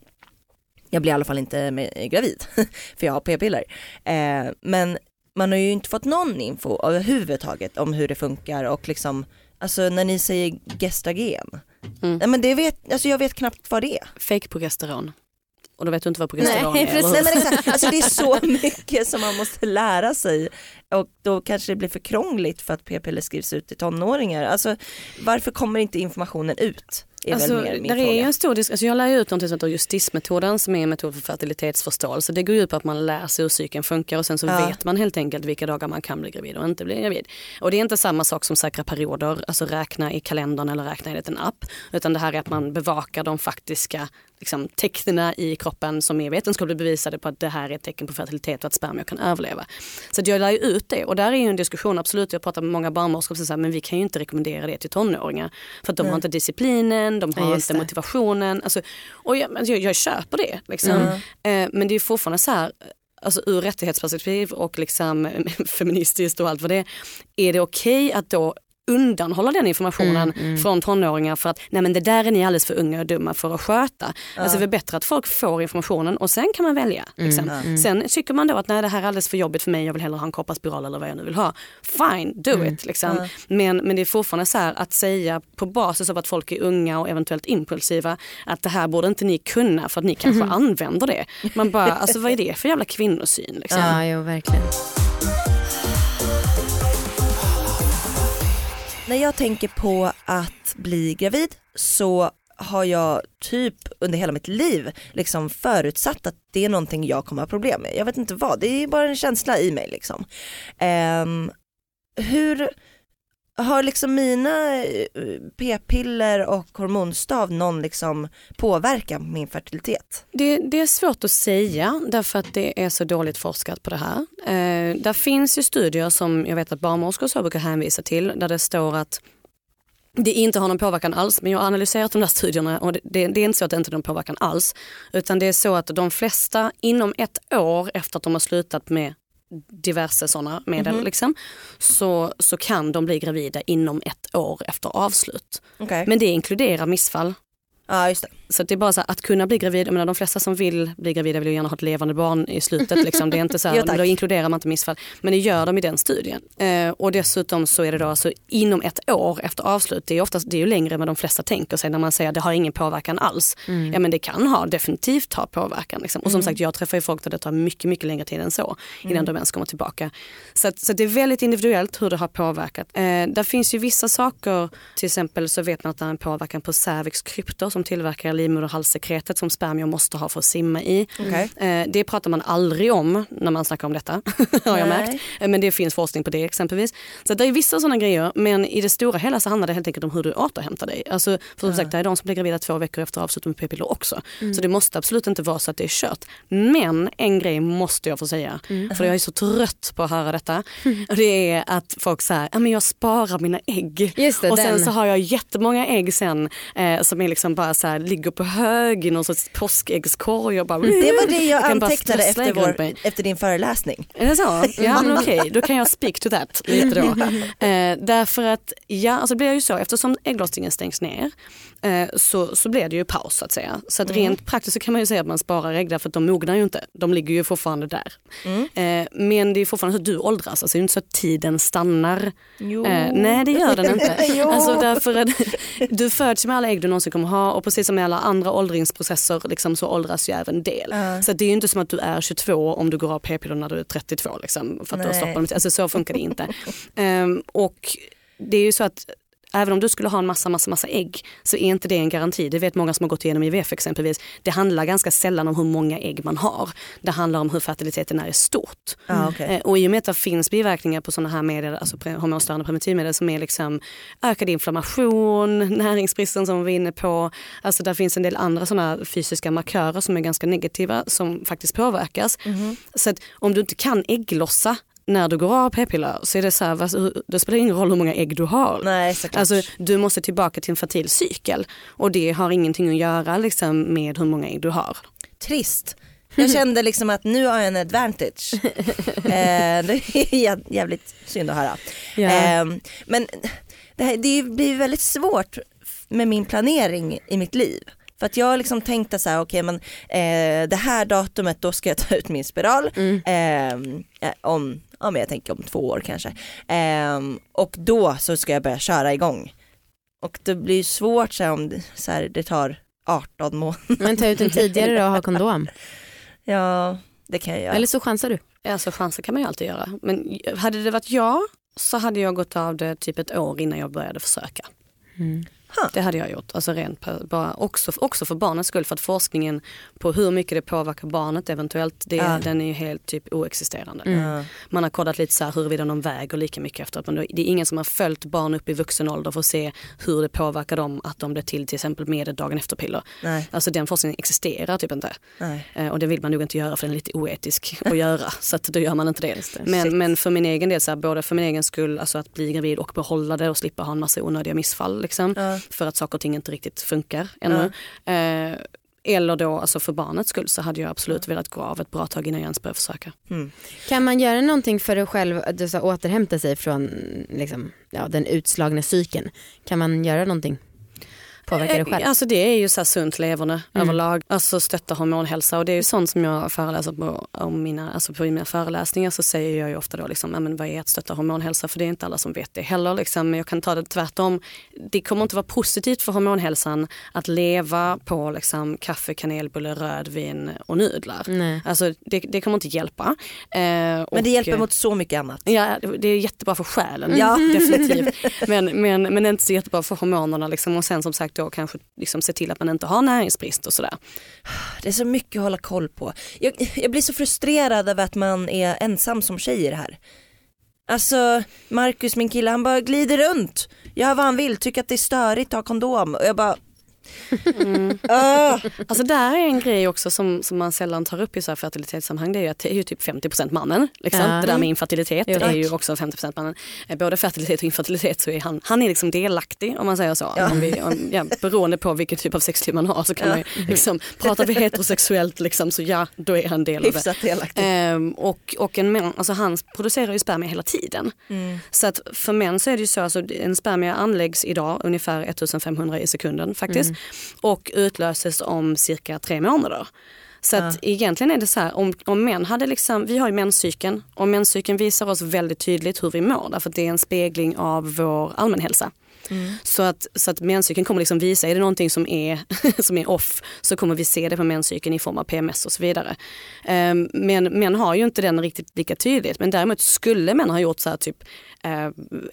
jag blir i alla fall inte gravid för jag har p-piller. Eh, men man har ju inte fått någon info överhuvudtaget om hur det funkar och liksom, alltså när ni säger gestagen,
Mm.
nej men det vet, alltså jag vet knappt vad det är.
Fake progesteron. Och då vet du inte vad progesteron
Nej,
är.
precis.
Nej men exakt, alltså det är så mycket som man måste lära sig och då kanske det blir för krångligt för att p-piller skrivs ut till tonåringar. Alltså varför kommer inte informationen ut? Är
Alltså,
väl mer min
där är
fråga.
ju en stor disk- alltså jag lär ut något som heter justismetoden som är en metod för fertilitetsförståelse. Det går ut på att man lär sig hur cykeln funkar och sen så
Ja.
vet man helt enkelt vilka dagar man kan bli gravid och inte bli gravid. Och det är inte samma sak som säkra perioder, alltså räkna i kalendern eller räkna i en app. Utan det här är att man bevakar de faktiska liksom, tecknen i kroppen som är vetenskapligt bevisade på att det här är ett tecken på fertilitet och att spermier kan överleva. Så jag lär ju ut det och där är ju en diskussion, absolut, jag pratar med många barnmorskor som säger men vi kan ju inte rekommendera det till tonåringar. För att de har inte disciplinen, de
Ja,
har
just
inte motivationen. Alltså, och jag, men jag, jag köper det. Liksom. Eh, men det är fortfarande så här, alltså ur rättighetsperspektiv och liksom feministiskt och allt vad det är, är det okej att då undanhålla den informationen från tonåringar för att nej men det där är ni alldeles för unga och dumma för att sköta. Alltså det är bättre att folk får informationen och sen kan man välja. Liksom. Sen tycker man då att nej det här är alldeles för jobbigt för mig, jag vill hellre ha en kopparspiral eller vad jag nu vill ha. Fine, do it. Liksom. Men, men det är fortfarande så här att säga på basis av att folk är unga och eventuellt impulsiva att det här borde inte ni kunna för att ni kanske använder det. Man bara, alltså vad är det för jävla kvinnosyn? Liksom?
Ja, jo, verkligen.
När jag tänker på att bli gravid så har jag typ under hela mitt liv liksom förutsatt att det är någonting jag kommer ha problem med. Jag vet inte vad, det är bara en känsla i mig liksom. Um, hur har liksom mina eh, p-piller och hormonstav någon liksom påverkan på min fertilitet?
Det, det är svårt att säga därför att det är så dåligt forskat på det här. Eh, där finns ju studier som jag vet att barnmorskor så brukar hänvisa till där det står att det inte har någon påverkan alls men jag har analyserat de där studierna och det, det, det är inte så att det inte har någon påverkan alls utan det är så att de flesta inom ett år efter att de har slutat med diverse sådana medel liksom, så, så kan de bli gravida inom ett år efter avslut.
Okej.
Men det inkluderar missfall.
Ja just det.
Så det är bara så här, att kunna bli gravid, jag menar, de flesta som vill bli gravida vill ju gärna ha ett levande barn i slutet. Liksom. Det är inte så här,
Jo,
då inkluderar man inte missfall. Men det gör de i den studien. Eh, och dessutom så är det då alltså inom ett år efter avslut, det är, oftast, det är ju längre än vad de flesta tänker sig när man säger att det har ingen påverkan alls. Ja men det kan ha, definitivt ha påverkan. Liksom. Och som sagt jag träffar ju folk där det tar mycket, mycket längre tid än så innan de ens kommer tillbaka. Så, att, så att det är väldigt individuellt hur det har påverkat. Eh, där finns ju vissa saker, till exempel så vet man att det är en påverkan på cervix kryptor som tillverkar livmoderhalssekretet som spermier måste ha för att simma i.
Okej.
Eh, det pratar man aldrig om när man snackar om detta, har jag märkt. Eh, Men det finns forskning på det exempelvis. Så att det är vissa sådana grejer, men i det stora hela så handlar det helt enkelt om hur du återhämtar dig. Alltså, för som sagt, det är de som blir gravida två veckor efter avslut med p-piller också. Så det måste absolut inte vara så att det är kört. Men en grej måste jag få säga, för jag är så trött på att höra detta. Och det är att folk säger, ja men jag sparar mina ägg.
Det,
och sen
den.
så har jag jättemånga ägg sen eh, som är liksom bara så här, ligger på hög i någon sorts påskäggskorg och bara
Det var det jag,
bara
antecknade efter, vår, efter din föreläsning.
Är det så? Ja men okej, då kan jag speak to that lite då. Eh, därför att, ja alltså det blir ju så eftersom ägglossningen stängs ner eh, så, så blir det ju paus så att säga. Så att rent praktiskt så kan man ju säga att man sparar ägg därför att de mognar ju inte. De ligger ju fortfarande där. Eh, men det är fortfarande så att du åldras, alltså det är inte så att tiden stannar.
Jo.
Eh, nej det gör den inte. Alltså därför att du föds med alla ägg du någonsin kommer ha och precis som med alla andra åldringsprocesser liksom, så åldras ju även del. Så att det är ju inte som att du är 22 om du går av p-piller när du är 32 liksom, för att du har stoppat. Alltså så funkar det inte. Ehm, och det är ju så att Även om du skulle ha en massa, massa, massa ägg så är inte det en garanti. Det vet många som har gått igenom IVF exempelvis. Det handlar ganska sällan om hur många ägg man har. Det handlar om hur fertiliteten är i stort.
Ja, okej.
Eh, Och i och med att det finns biverkningar på sådana här medel, alltså hormonstörande preventivmedel som är liksom ökad inflammation, näringsbristen som vi var inne på. Alltså där finns en del andra sådana fysiska markörer som är ganska negativa som faktiskt påverkas.
Mhm.
Så att om du inte kan ägglossa när du går av p-piller så är det så här, hur- det spelar ingen roll hur många ägg du har.
Nej såklart.
Alltså, du måste tillbaka till en fertil cykel och det har ingenting att göra liksom, med hur många ägg du har.
Trist. Jag kände liksom att nu har jag en advantage. eh, det är jä- jävligt synd att höra.
Ja.
Eh, men det, här, det blir väldigt svårt med min planering i mitt liv. För att jag liksom tänkt att så här, okej men eh, det här datumet då ska jag ta ut min spiral. Eh, eh, om, ja, men jag tänker om två år kanske. Eh, och då så ska jag börja köra igång. Och det blir svårt så här, om det, så här, det tar 18 månader.
Men ta ut den tidigare då och ha kondom.
Ja det kan jag göra.
Eller så chansar du.
Alltså chanser kan man ju alltid göra. Men hade det varit jag så hade jag gått av det typ ett år innan jag började försöka.
Ha.
Det hade jag gjort. Alltså rent på- bara också, också för barnets skull. För att forskningen på hur mycket det påverkar barnet eventuellt, det,
Ja.
den är ju helt typ oexisterande.
Ja.
Man har kollat lite så här huruvida de väger lika mycket efteråt. Men det är ingen som har följt barn upp i vuxen ålder för att se hur det påverkar dem att de blir till till exempel med dagen efter piller.
Nej,
Alltså den forskningen existerar typ inte.
nej.
Eh, Och det vill man nog inte göra för den är lite oetisk att göra. Så att då gör man inte det. Men, men för min egen del, så här, både för min egen skull, alltså att bli gravid och behålla det och slippa ha en massa onödiga missfall. Liksom,
Ja.
För att saker och ting inte riktigt funkar ännu. Eh, Eller då alltså för barnets skull så hade jag absolut velat gå av ett bra tag innan jag ens började försöka.
Mm.
Kan man göra någonting för att själv du sa, återhämta sig från liksom, ja, den utslagna cykeln? Kan man göra någonting? Påverka det själv?
Eh, Alltså det är ju så här sunt leverne
Mm.
överlag. Alltså stötta hormonhälsa och det är ju sånt som jag föreläser på, om mina, alltså på mina föreläsningar så säger jag ju ofta då liksom, men vad är att stötta hormonhälsa? För det är inte alla som vet det heller. Liksom. Men jag kan ta det tvärtom. Det kommer inte vara positivt för hormonhälsan att leva på liksom, kaffe, kanelbulle, rödvin och nudlar.
Nej.
Alltså det, det kommer inte hjälpa. Eh,
Men
och-
det hjälper mot så mycket annat.
Ja, det är jättebra för själen,
Ja.
definitivt. Men, men, men det är inte så jättebra för hormonerna. Liksom. Och sen som sagt då kanske liksom se till att man inte har näringsbrist och sådär.
Det är så mycket att hålla koll på. Jag, jag blir så frustrerad över att man är ensam som tjej i det här. Alltså Marcus min kille han bara glider runt, gör vad han vill, tycker att det är störigt att ha kondom och jag bara Ah.
Alltså där är en grej också som, som man sällan tar upp i så här fertilitetssammanhang. Det är ju att det är ju typ 50% mannen. Liksom.
Ja.
Det där med infertilitet
Jo,
är ju också 50% mannen. Eh, Både fertilitet och infertilitet så är han, han är liksom delaktig om man säger så.
Ja.
Om vi, om, ja, beroende på vilken typ av sexliv man har så kan man ju liksom, pratar vi heterosexuellt liksom, så ja, då är han del av det.
delaktig.
Ehm, och, och en män, alltså han producerar ju spermier hela tiden.
Mm.
Så att för män så är det ju så, alltså en spermie anläggs idag ungefär 1500 i sekunden faktiskt. Och utlöses om cirka tre månader. Så att egentligen är det så här, om, om män hade liksom, vi har ju menscykeln och menscykeln visar oss väldigt tydligt hur vi mår därför att det är en spegling av vår allmänhälsa. Så att, så att menscykeln kommer liksom visa, är det någonting som är, som är off så kommer vi se det på menscykeln i form av PMS och så vidare. Ehm, men män har ju inte den riktigt lika tydligt men däremot skulle män ha gjort så här typ eh,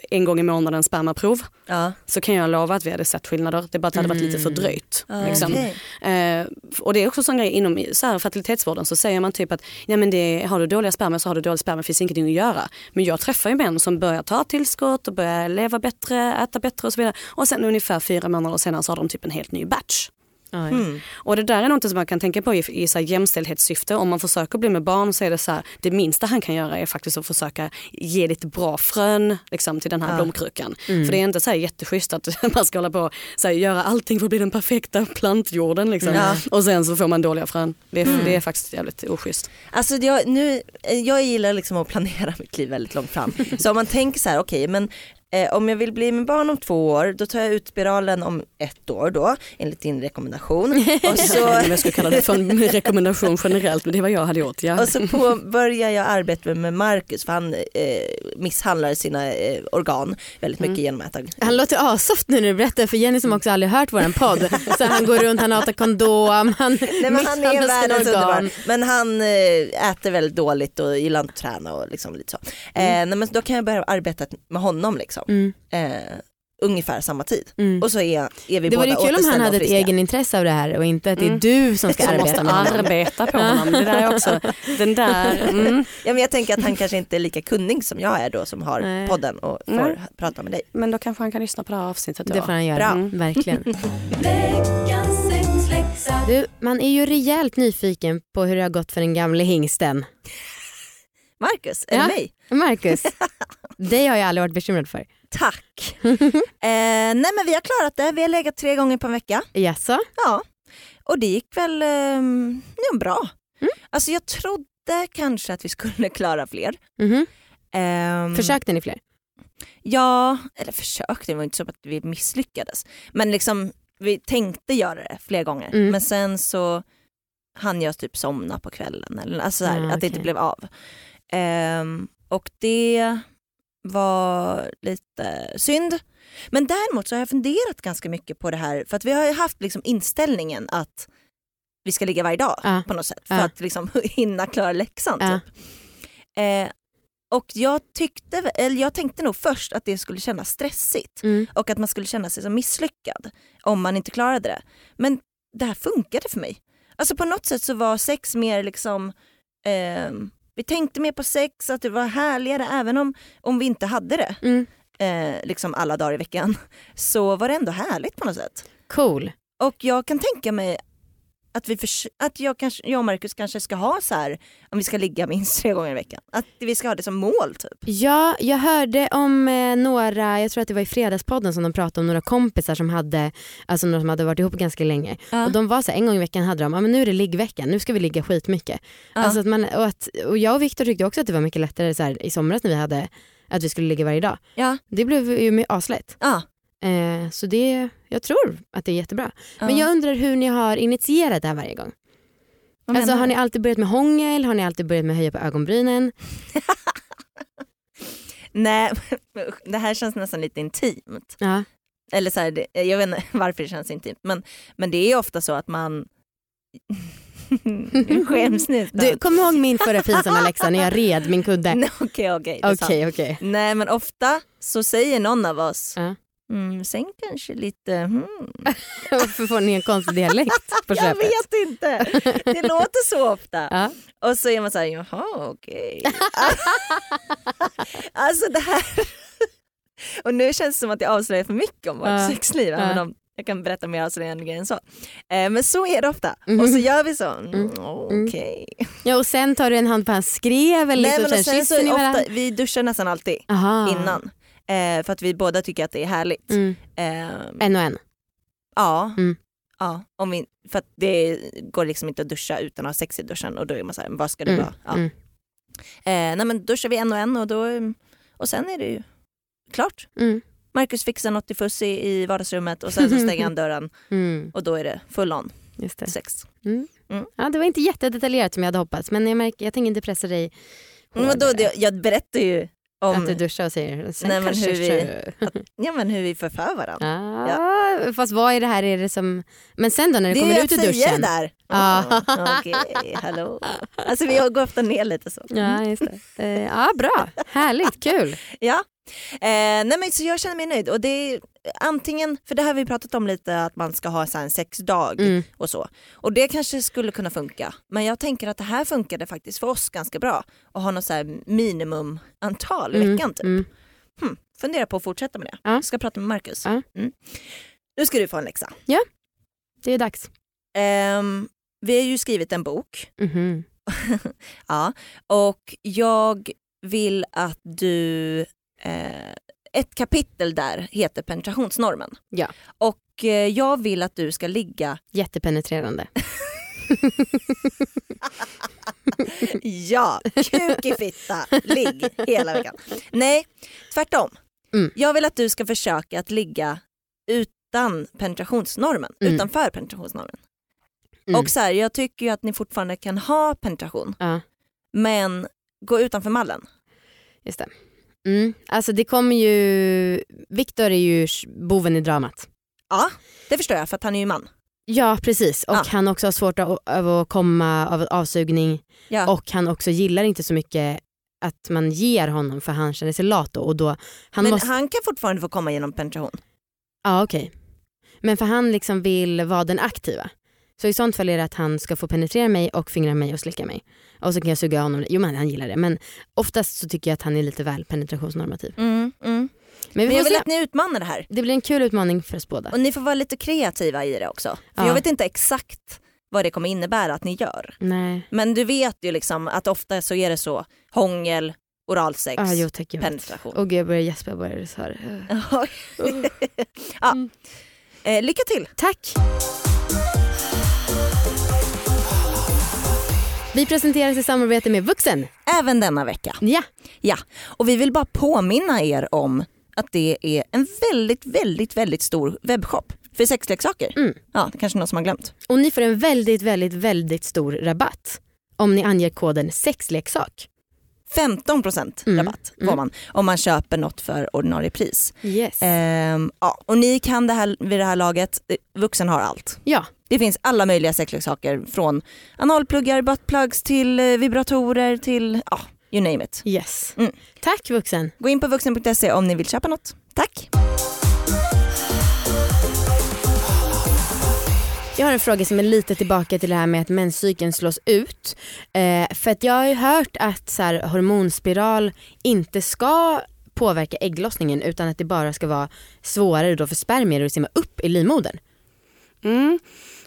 en gång i månaden spermaprov
Ja.
så kan jag lova att vi hade sett skillnader. Det bara att det hade varit lite fördröjt.
Ja,
liksom.
okej.
Eh, och det är också en grej inom så här, fertilitetsvården så säger man typ att ja, men det, har du dåliga spermier så har du dålig spermier, finns ingenting att göra. Men jag träffar ju män som börjar ta tillskott och börjar leva bättre, äta bättre och så vidare. Och sen ungefär fyra månader senare så har de typ en helt ny batch.
Oj.
Mm.
Och det där är något som man kan tänka på i, i så här jämställdhetssyfte. Om man försöker bli med barn så är det så här, det minsta han kan göra är faktiskt att försöka ge lite bra frön liksom, till den här blomkrukan. För det är inte så här jätteschysst att man ska hålla på och så här, göra allting för att bli den perfekta plantjorden. Liksom.
Ja.
Och sen så får man dåliga frön. Det är, det är faktiskt jävligt oschysst.
Alltså jag, nu, jag gillar liksom att planera mitt liv väldigt långt fram. Så om man tänker så här, okej men eh, om jag vill bli med barn om två år då tar jag ut spiralen om ett år då enligt din rekommendation. Och så,
Jag skulle kalla det för en rekommendation generellt men det vad jag hade gjort. Ja.
och så påbörjar jag arbeta med Marcus för han eh, misshandlar sina eh, organ väldigt mycket genom att äta
Han låter asoft nu när du berättar för Jenny som också aldrig hört våran podd. Så han går runt, han hatar kondom, han
Nej, men han är världens
organ.
Men han eh, äter väldigt dåligt och gillar inte att träna och liksom lite så. Eh, nej, men då kan jag börja arbeta med honom liksom.
Mm.
Eh, ungefär samma tid.
Mm.
Och så är, är vi
Det
båda
vore kul om han hade ett
friska.
egen intresse av det här och inte att det är
Mm.
du som ska arbeta med honom.
arbeta på honom. Det där är också, den där, mm.
Ja, men jag tänker att han kanske inte är lika kunnig som jag är då som har
Nej.
podden och får
Nej.
prata med dig.
Men då kanske han kan lyssna på det här avsnittet.
Det
då.
får han göra. Mm, verkligen. Du, man är ju rejält nyfiken på hur det har gått för den gamle hingsten.
Marcus, det
Ja.
mig?
Marcus, dig har jag aldrig varit bekymrad för.
Tack. eh, nej men vi har klarat det, vi har legat tre gånger på en vecka.
Jaså?
Ja, och det gick väl ja, bra.
Mm.
Alltså jag trodde kanske att vi skulle klara fler.
Mhm.
Ehm,
Försökte ni fler?
Ja, eller försökte, det var inte så att vi misslyckades. Men liksom vi tänkte göra det fler gånger.
Mm.
Men sen så hann jag typ somna på kvällen. Eller, alltså så här,
Ah,
att det inte blev av. Ehm, och det var lite synd. Men däremot så har jag funderat ganska mycket på det här för att vi har ju haft liksom inställningen att vi ska ligga varje dag
Ja.
på något sätt för
Ja.
att liksom hinna klara läxan.
Ja.
Typ. Eh, och jag, tyckte, eller jag tänkte nog först att det skulle kännas stressigt
Mm.
och att man skulle känna sig som misslyckad om man inte klarade det. Men det här funkade för mig. Alltså på något sätt så var sex mer liksom, ehm, vi tänkte mer på sex, att det var härligare även om, om vi inte hade det
Mm.
eh, liksom alla dagar i veckan. Så var det ändå härligt på något sätt.
Cool.
Och jag kan tänka mig att, vi förs- att jag, kanske, jag och Marcus kanske ska ha så här, om vi ska ligga minst tre gånger i veckan. Att vi ska ha det som mål typ.
Ja, jag hörde om eh, några, jag tror att det var i Fredagspodden som de pratade om några kompisar som hade, alltså några som hade varit ihop ganska länge.
Ja.
Och de var så här, en gång i veckan hade de, ja men nu är det liggveckan, nu ska vi ligga skitmycket.
Ja.
Alltså att man, och, att, och jag och Viktor tyckte också att det var mycket lättare så här, i somras när vi hade att vi skulle ligga varje dag.
Ja.
Det blev ju aslätt.
Ja.
Eh, så det, jag tror att det är jättebra. Men
Ja.
jag undrar hur ni har initierat det här varje gång.
Vad
Alltså,
menar
har ni alltid börjat med hångel? Har ni alltid börjat med att höja på ögonbrynen?
Nej, det här känns nästan lite intimt.
Ja.
Eller så här, jag vet inte varför det känns intimt men, men det är ofta så att man Nu skäms inte.
Du, kom ihåg min förra pinsamma läxa när jag red min kudde?
Okej okej, är sant.
Okej, okej.
Nej men ofta så säger någon av oss
Ja.
Mm, sen kanske lite hmm.
Varför får ni en konstig dialekt på
Jag
köpet?
vet inte, det låter så ofta.
Ja.
Och så är man såhär, jaha okej. alltså det här, och nu känns det som att jag avslöjar för mycket om vårt
Ja.
sexliv.
Ja.
Jag kan berätta mer avslöjande grejer än så. Eh, men så är det ofta.
Mhm.
Och så gör vi så, mm,
Mm.
okej.
ja och sen tar du en hand på hans skrev eller
Nej
liksom,
men
sen
och sen så
varandra.
ofta, vi duschar nästan alltid
Aha.
innan. Eh, för att vi båda tycker att det är härligt.
Mm.
Eh,
En och en.
Ja.
Mm.
ja om vi, för att det går liksom inte att duscha utan att ha sex i duschen och då är man såhär, vad ska det
Mm.
vara? Ja.
Mm.
Eh, nej men duschar vi en och en och, då, och sen är det ju klart.
Mm.
Marcus fixar något i fuss i, i vardagsrummet och sen så stänger han dörren
Mm.
och då är det full on sex.
Ja, det var inte jättedetaljerat som jag hade hoppats men jag, märker, jag tänker inte pressa dig
Men vadå,
hårdare.
det, jag berättar ju
Att
om
du duschar och säger sen
Nej, men hur vi- ja, men hur vi förför varandra.
Ah, Fast vad är det här är det som... Men sen då när du
Det är
kommer ut
att
ur duschen?
det där.
Ja.
Oh, Okej, hallå. Alltså vi går ofta ner lite så.
Ja, just det. Eh, ja, bra. Härligt, kul.
Ja. Eh, nej men så jag känner mig nöjd och det är antingen, för det här har vi pratat om lite att man ska ha så en sexdag
Mm.
och så. Och det kanske skulle kunna funka. Men jag tänker att det här funkade faktiskt för oss ganska bra. Att ha något så minimumantal i
Mm,
veckan typ.
mm.
Hmm, fundera på att fortsätta med det.
Ja.
Jag ska prata med Marcus.
Ja.
Mm. Nu ska du få en läxa.
Det är dags.
Ehm, vi har ju skrivit en bok.
Mhm.
ja. Och jag vill att du... Eh, ett kapitel där heter penetrationsnormen.
Ja.
Och eh, jag vill att du ska ligga...
Jättepenetrerande.
Ja, kuk i fitta, ligg hela veckan. Nej, tvärtom.
Mm.
Jag vill att du ska försöka att ligga utan penetrationsnormen,
Mm.
utanför penetrationsnormen.
Mm.
Och så här, jag tycker ju att ni fortfarande kan ha penetration,
Ja,
men gå utanför mallen.
just det. Mm. Alltså det kommer ju... Viktor är ju boven i dramat.
Ja, det förstår jag för att han är ju man.
Ja precis och
Ja.
han också har svårt att komma av avsugning
Ja.
och han också gillar inte så mycket att man ger honom för han känner sig lat då. Och då han
men
måste...
han kan fortfarande få komma genom penetration.
Ja okej. Men för han liksom vill vara den aktiva. Så i sånt fall är det att han ska få penetrera mig och fingra mig och slicka mig. Och så kan jag suga honom. Jo men han gillar det. Men oftast så tycker jag att han är lite väl penetrationsnormativ.
Mm, mm.
Men vi
Men
får
jag vill
se.
att ni utmanar det här.
Det blir en kul utmaning för oss båda.
Och ni får vara lite kreativa i det också. För
Ja.
jag vet inte exakt vad det kommer innebära att ni gör.
Nej.
Men du vet ju liksom att ofta så är det så hångel, oralsex,
Ah, jo tack
penetration.
Och jag börjar gäspa jag börjar så här.
ja.
Mm.
eh, lycka till!
Tack! Vi presenteras i samarbete med Vuxen.
Även denna vecka.
Ja,
Ja, och vi vill bara påminna er om att det är en väldigt, väldigt, väldigt stor webbshop för sexleksaker.
Mm.
Ja, det kanske är någon som har glömt.
och ni får en väldigt, väldigt, väldigt stor rabatt om ni anger koden sexleksak.
15%
Mm.
rabatt får
Mm.
man om man köper något för ordinarie pris.
Yes.
Ehm, ja, och ni kan det här vid det här laget, Eh, vuxen har allt.
Ja,
Det finns alla möjliga sexleksaker från analpluggar, buttplugs till eh, vibratorer till, ja, you name it.
yes.
Mm.
Tack Vuxen.
Gå in på vuxen.se om ni vill köpa något. Tack!
Jag har en fråga som är lite tillbaka till det här med att menscykeln slås ut. Eh, för att jag har ju hört att så här, hormonspiral inte ska påverka ägglossningen utan att det bara ska vara svårare då för spermier att simma upp i livmodern.
Mm.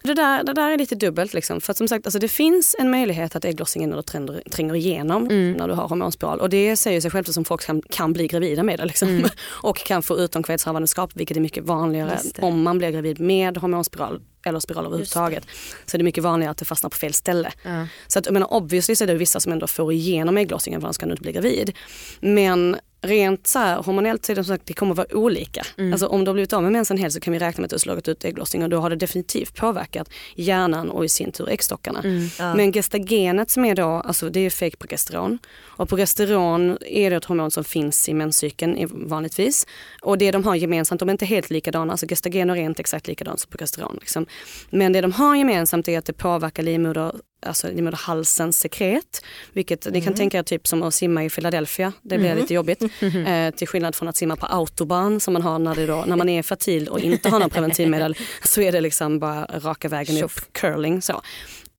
Det där, det där är lite dubbelt. Liksom. För som sagt, alltså det finns en möjlighet att ägglossningen tränger, tränger igenom
Mm.
när du har hormonspiral. Och det säger sig självt som folk kan, kan bli gravida med det. Liksom.
Mm.
Och kan få utomkvedshavandeskap vilket är mycket vanligare om man blir gravid med hormonspiral eller spiral överhuvudtaget. Så det är mycket vanligare att det fastnar på fel ställe.
Ja.
Så att, jag menar, obviously så är det vissa som ändå får igenom ägglossningen för annars kan du inte bli gravid. Men rent så här, hormonellt så är det som sagt det kommer vara olika.
Mm.
Alltså om du har blivit av med mensen helt så kan vi räkna med att du har slagit ut ägglossning och då har det definitivt påverkat hjärnan och i sin tur äggstockarna.
Mm.
Ja.
Men gestagenet som är då, alltså det är fake progesteron. Och progesteron är det ett hormon som finns i menscykeln vanligtvis. Och det de har gemensamt, de är inte helt likadana, alltså gestagen är inte exakt likadant som progesteron. Liksom. Men det de har gemensamt är att det påverkar livmoder, alltså livmoderhalsens sekret. Vilket ni kan tänka er typ som att simma i Philadelphia, det blir lite jobbigt. Eh, till skillnad från att simma på autobahn som man har när, då, när man är fertil och inte har någon preventivmedel så är det liksom bara raka vägen upp, curling så.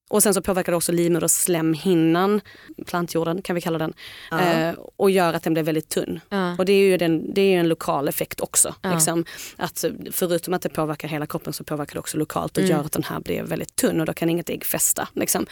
Och sen så påverkar det också livmoderslemhinnan, plantjorden kan vi kalla den, eh, och gör att den blir väldigt tunn.
Ja.
Och det är ju, den, det är en lokal effekt också.
Ja.
Liksom, att förutom att det påverkar hela kroppen så påverkar det också lokalt och
Mm.
gör att den här blir väldigt tunn och då kan inget ägg fästa. Liksom.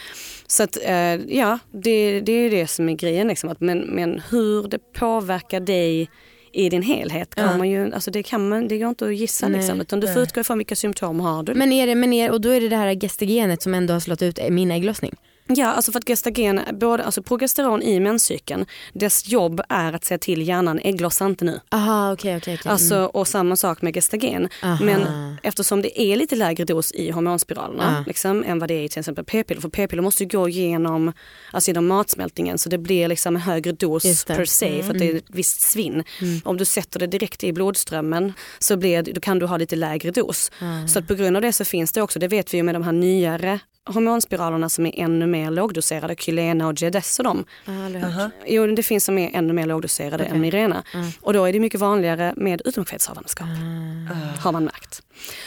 Så att, eh, ja, det, det är ju det som är grejen. Liksom, att, men, men hur det påverkar dig i din helhet kan
Ja.
man ju, alltså det, kan man, det går inte att gissa.
Nej.
Liksom, utan du får utgå ifrån vilka symptom har du.
Men är det, men är, och då är det det här gestagenet som ändå har slått ut min ägglossning?
Ja, alltså för att gestagen, både, alltså progesteron i menscykeln, dess jobb är att säga till hjärnan ägglossa inte nu.
Aha okej okej okej.
Alltså, och samma sak med gestagen.
Aha.
Men eftersom det är lite lägre dos i hormonspiralerna
Ja.
liksom, än vad det är i till exempel p-piller. För p-piller måste ju gå igenom, alltså genom matsmältningen så det blir liksom en högre dos.
Mm.
per se för att det är ett visst svinn. Om du sätter det direkt i blodströmmen så blir, då kan du ha lite lägre dos. Så att på grund av det så finns det också, det vet vi ju med de här nyare hormonspiralerna som är ännu mer lågdoserade, Kylena och Gedes och dem.
Ah.
Aha.
Jo, det finns som är ännu mer lågdoserade än Mirena. Och då är det mycket vanligare med utomkvedshavandeskap. Har man märkt.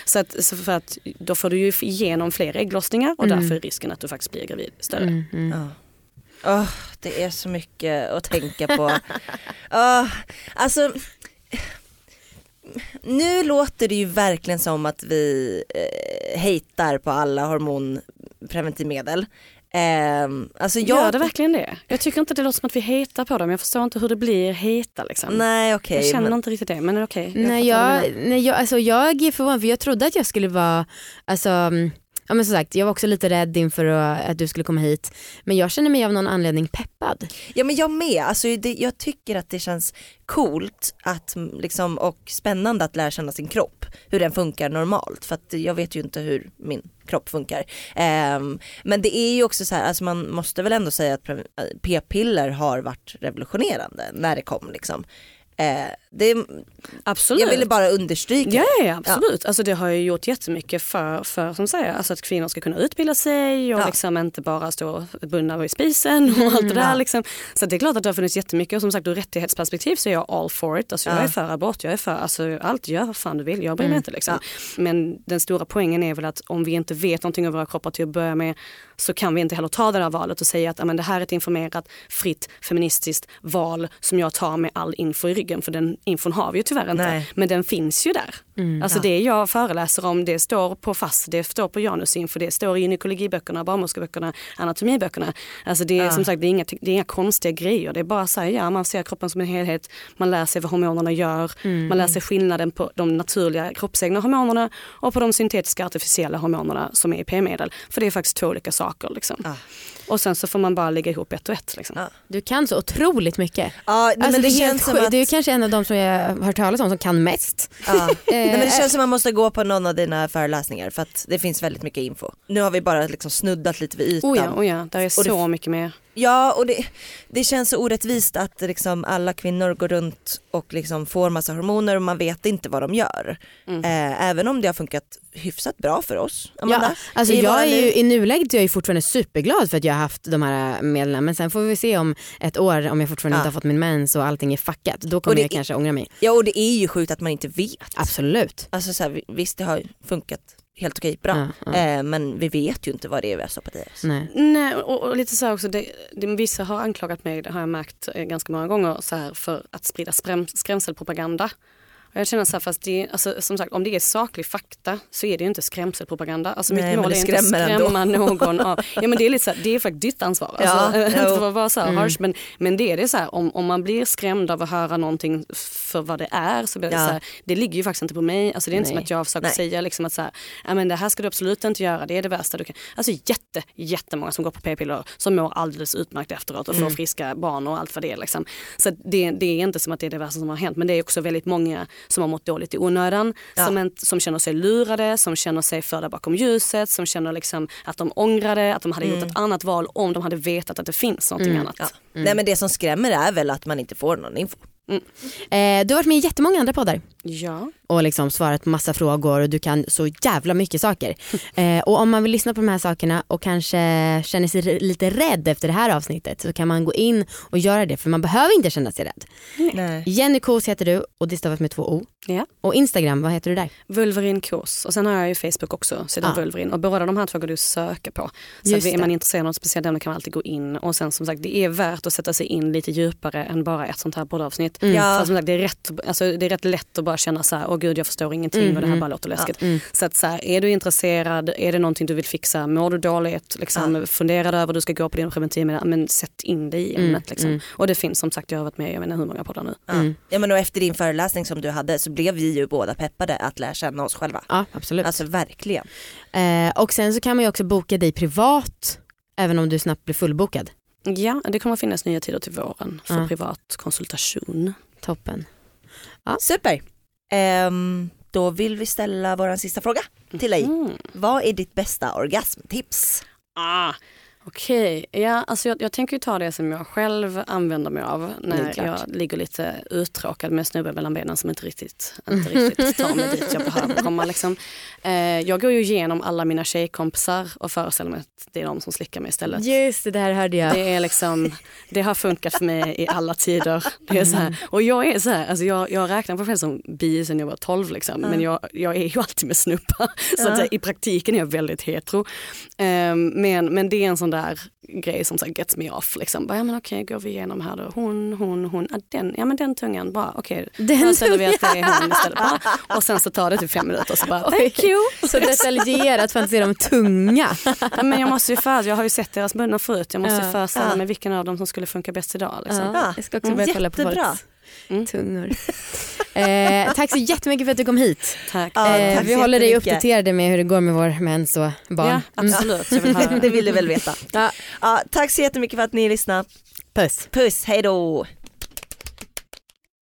Så, att, så för att då får du ju igenom fler ägglossningar och därför är risken att du faktiskt blir gravid större.
Mm, mm.
Ja. Åh, det är så mycket att tänka på. Åh, alltså, nu låter det ju verkligen som att vi eh, hejtar på alla hormonpreventivmedel. Eh, alltså jag,
Gör det verkligen det? Jag tycker inte det låter som att vi hetar på dem. Jag förstår inte hur det blir heta liksom.
Nej okej.
jag känner
men-
inte riktigt det men okej.
Nej,
vad
jag,
du menar.
nej, jag, alltså, jag är förvånad för jag trodde att jag skulle vara, alltså, mm, ja, men som sagt, jag var också lite rädd inför att, du skulle komma hit. Men jag känner mig av någon anledning peppad.
Ja men jag med, alltså, det, jag tycker att det känns coolt att, liksom, och spännande att lära känna sin kropp, hur den funkar normalt för att jag vet ju inte hur min kropp funkar. Um, men det är ju också så här, alltså man måste väl ändå säga att p-piller har varit revolutionerande när det kom liksom. Uh, det,
Absolut.
jag ville bara understryka
Ja, ja, ja absolut. Alltså, det har ju gjort jättemycket för, för som säger, alltså att kvinnor ska kunna utbilda sig och
Ja.
liksom inte bara stå bundna vid spisen och allt det där.
Ja.
Liksom. Så det är klart att det har funnits jättemycket och som sagt ur rättighetsperspektiv så är jag all for it. Alltså, jag
Ja.
är för abort, jag är för alltså, allt, gör vad fan du vill, jag bryr mig
Mm.
inte. Liksom. Men den stora poängen är väl att om vi inte vet någonting om våra kroppar till att börja med så kan vi inte heller ta det där valet och säga att ja, det här är ett informerat, fritt, feministiskt val som jag tar med all info i ryggen. För den infon har vi ju tyvärr inte.
Nej.
Men den finns ju där. Alltså
Ja.
det jag föreläser om det står på FASS, det står på janusinfo, det står i gynekologiböckerna, barnmorskeböckerna, anatomiböckerna. Alltså det är
Ja.
som sagt det är, inga, det är inga konstiga grejer. Det är bara så här, ja man ser kroppen som en helhet, man lär sig vad hormonerna gör, man lär sig skillnaden på de naturliga kroppsegna hormonerna och på de syntetiska artificiella hormonerna som är i p-medel. För det är faktiskt två olika saker. Liksom.
Ja.
Och sen så får man bara lägga ihop ett och ett. Liksom.
Ja.
Du kan så otroligt mycket.
Ja, nej,
Alltså,
men
det,
det, känns som att,
du är kanske en av de som jag har hört talas om som kan mest.
ja. nej, men det
Eh,
känns som att man måste gå på någon av dina föreläsningar för att det finns väldigt mycket info. Nu har vi bara liksom snuddat lite vid ytan.
Oh ja, oh ja, där är
Och det-
så mycket mer.
Ja och det, det känns så orättvist att liksom alla kvinnor går runt och liksom får massa hormoner och man vet inte vad de gör.
Mm.
Eh, även om det har funkat hyfsat bra för oss. Amanda,
Ja, alltså jag är ju. I nuläget är jag ju fortfarande superglad för att jag har haft de här medlen men sen får vi se om ett år om jag fortfarande
Ja.
inte har fått min mens och allting är fuckat. Då kommer
det
jag kanske ångra mig.
Ja och det är ju sjukt att man inte vet.
Absolut.
Alltså så här, vi- visst det har funkat helt okej bra
Ja, ja.
Eh, men vi vet ju inte vad det är vi har stoppat i oss.
Nej.
Nej, och, och lite så här också, det, det, vissa har anklagat mig, det har jag märkt eh, ganska många gånger, så här, för att sprida skräm, skrämselpropaganda Och jag känner så här, fast det, alltså, som sagt om det är saklig fakta så är det ju inte skrämselpropaganda. Alltså
Nej,
mitt mål är inte att
skrämmer ändå.
skrämma någon av, ja men det är lite så här, det är faktiskt ditt ansvar.
Ja,
Alltså,
jo.
för att vara så här harsh, men, men det är det så här, om, om man blir skrämd av att höra någonting för vad det är så blir det
Ja.
så här, det ligger ju faktiskt inte på mig. Alltså det är inte
Nej.
som att jag försöker
Nej.
säga liksom att så här, ja, men det här ska du absolut inte göra, det är det värsta du kan. Alltså jätte, jättemånga som går på p-piller som mår alldeles utmärkt efteråt och får
Mm.
friska barn och allt vad det är. Liksom. Så det, det är inte som att det är det värsta som har hänt men det är också väldigt många som har mått dåligt i onödan,
Ja.
som, inte, som känner sig lurade, som känner sig förda bakom ljuset, som känner liksom att de ångrade, att de hade gjort ett annat val om de hade vetat att det finns någonting annat.
Mm. Ja. Nej men det som skrämmer är väl att man inte får någon info.
Eh, du har varit med i jättemånga andra poddar
Ja.
Och liksom svarat på massa frågor och du kan så jävla mycket saker. Eh, och om man vill lyssna på de här sakerna och kanske känner sig lite rädd efter det här avsnittet så kan man gå in och göra det för man behöver inte känna sig rädd.
Nej.
Jenny Kos heter du och det stavas med två O.
Ja.
Och Instagram, vad heter du där?
Vulverin kurs och sen har jag ju Facebook också, sidan
Ja.
Vulverin och båda de här två går du att söka på. Så att är man intresserad av något speciellt ämne kan man alltid gå in och sen som sagt det är värt att sätta sig in lite djupare än bara ett sånt här poddavsnitt.
Ja.
För som sagt, det, är rätt, alltså, det är rätt lätt att bara känna så här, gud jag förstår ingenting och det här bara låter läskigt. Så att så här, är du intresserad, är det någonting du vill fixa, mår du dåligt, liksom, funderar över du ska gå på din preventivmedel, men sätt in dig i ämnet. Liksom. Och det finns som sagt, jag har varit med i jag vet inte hur många poddar nu.
Ja. ja men och efter din föreläsning som du hade så blev vi ju båda peppade att lära känna oss själva.
Ja absolut.
Alltså verkligen.
Eh, och sen så kan man ju också boka dig privat även om du snabbt blir fullbokad.
Ja, det kommer finnas nya tider till våren för
Ja.
privat konsultation.
Toppen.
Super. Ehm, då vill vi ställa vår sista fråga till dig.
Mm.
Vad är ditt bästa orgasmtips?
Ah, Okej, ja, alltså jag, jag tänker ju ta det som jag själv använder mig av när jag ligger lite uttråkad med snubben mellan benen som inte riktigt, inte riktigt tar mig dit jag behöver komma. Liksom. Eh, jag går ju igenom alla mina tjejkompisar och föreställer mig att det är de som slickar mig istället.
Just det, det här hörde jag.
Det, är liksom, det har funkat för mig i alla tider. Det är så här, och jag är så här, alltså jag, jag räknar på mig själv som bi sen jag var 12 liksom, men jag, jag är ju alltid med snubbar. Så att i praktiken är jag väldigt hetero. Ehm, men, men det är en sån där grej som så här gets me off. Liksom. Bara, ja, men okej, går vi igenom här då. Hon, hon, hon. Ja, den, ja men den tungan, bara okej.
Den
Föreställer vi att det är hon istället. Bara, och sen så tar det typ fem minuter och så bara, thank you.
Så detaljerat fantiserar om tunga.
Ja, men jag måste ju för, jag har ju sett deras munnar förut. Jag måste ju föreställa
Ja.
mig vilken av dem som skulle funka bäst idag. Liksom.
Ja, jag ska också börja kolla på
Jättebra.
folks
Mm.
tungor. Eh, tack så jättemycket för att du kom hit.
Tack.
Ja,
eh,
tack
vi håller dig uppdaterade med hur det går med vår mens och barn.
Ja, absolut. Jag vill höra.
det vill du väl veta.
Ja,
Ja, tack så jättemycket för att ni lyssnade.
puss.
Puss, hej då.